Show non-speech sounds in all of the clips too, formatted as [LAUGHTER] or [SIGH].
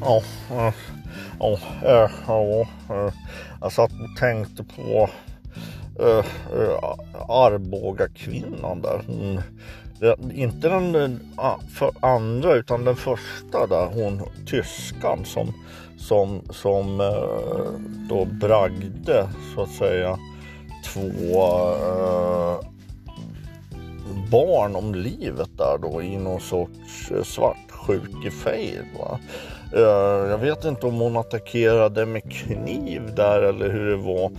Ja, eh, ja, eh, ja, ja, jag satt och tänkte på äh, äh, Arboga kvinnan där. Hon, inte den för andra utan den första där hon tyskan som som, som äh, då bragde så att säga två äh, barn om livet där då i någon sorts svart svartsjukefejd. Va? Eh, jag vet inte om hon attackerade med kniv där eller hur det var.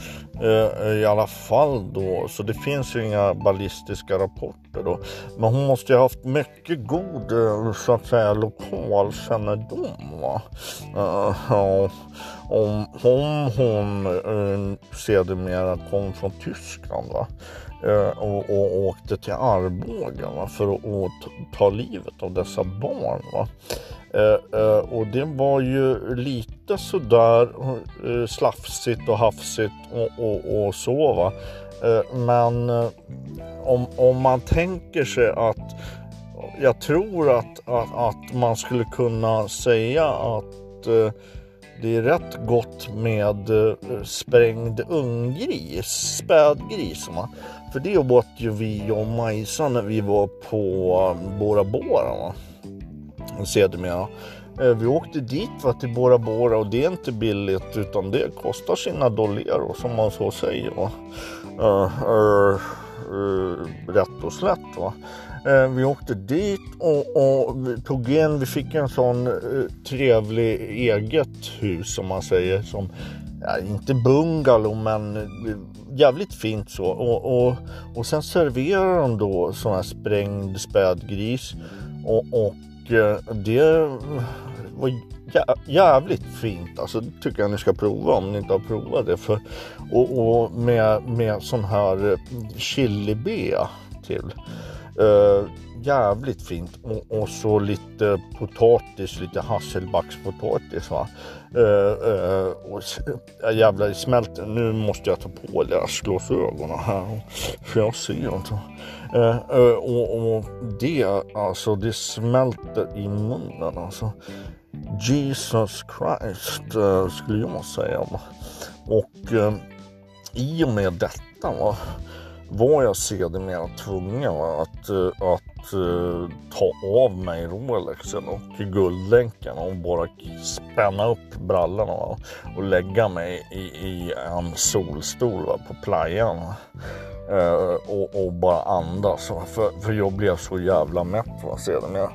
Eh, eh, I alla fall då, så det finns ju inga ballistiska rapporter då. Men hon måste ju ha haft mycket god eh, så att säga lokalkännedom. Va? Eh, om, om hon eh, sedermera kom från Tyskland va? och, och åkte till Arboga va? för att, att ta livet av dessa barn. Va? Eh, eh, och det var ju lite sådär eh, slafsigt och hafsigt och, och, och så va. Eh, men eh, om, om man tänker sig att jag tror att, att, att man skulle kunna säga att eh, det är rätt gott med sprängd unggris, spädgris. Va? För det åt ju vi och Majsan när vi var på Bora Bora. Sedermera. Eh, vi åkte dit va, till Bora Bora och det är inte billigt utan det kostar sina dollar som man så säger. Va. Eh, eh, eh, rätt och slätt. Va. vi åkte dit och, och vi tog in, vi fick en sån trevlig eget hus som man säger. Som, ja, inte bungalow men jävligt fint så. Och, och, och sen serverar de då sån här sprängd spädgris. Och, och Eh, det var jävligt fint. Alltså det tycker jag ni ska prova om ni inte har provat det. För, och, och med, med sån här eh, chilibea till. Uh, jävligt fint och, och, så lite potatis, lite hasselbackspotatis va. Uh, uh, och, uh, jävlar det smälter. Nu måste jag ta på läsglasögonen här för jag ser inte. Uh, och, och, det alltså det smälter i munnen alltså. Jesus Christ skulle jag säga. Och i och med detta va var jag sedermera tvungen att, eh, att uh, ta av mig Rolexen och guldlänken och bara spänna upp brallorna va? och lägga mig i, i en solstol va? på playan. Uh, och, och, bara andas. För, för jag blev så jävla mätt va, sedermera.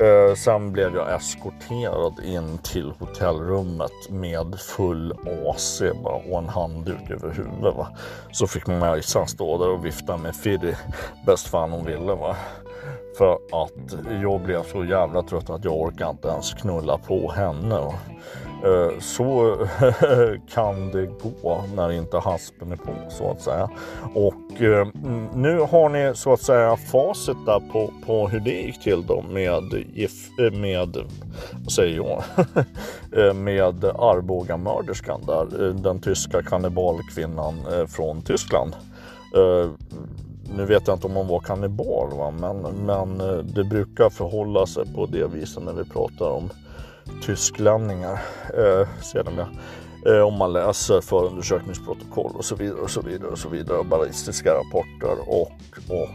Eh, sen blev jag eskorterad in till hotellrummet med full AC bara, och en handduk över huvudet. Va? Så fick Majsan stå där och vifta med Fiddy bäst fan hon ville. Va? För att jag blev så jävla trött att jag orkar inte ens knulla på henne. Eh, så [LAUGHS] kan det gå när inte haspen är på så att säga. Och eh, nu har ni så att säga facit där på, på hur det gick till då med, eh, med vad säger jag, [LAUGHS] med Arbogamörderskan där, den tyska kannibalkvinnan från Tyskland nu vet jag inte om hon var kannibal, va? Men, men eh, det brukar förhålla sig på det viset när vi pratar om tysklänningar. Eh, sedan eh, om man läser förundersökningsprotokoll och så vidare och så vidare och så vidare och ballistiska rapporter och, och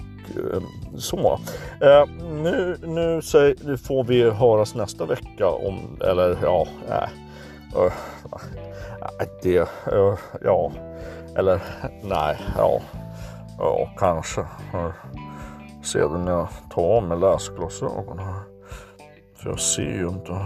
eh, så. Eh, nu, nu säg, får vi höras nästa vecka om, eller ja, eh, eh, nej. Uh, det, uh, ja, eller nej, ja. Ja, kanske. Se det när jag tar av mig läsglasögonen. För jag ser ju inte.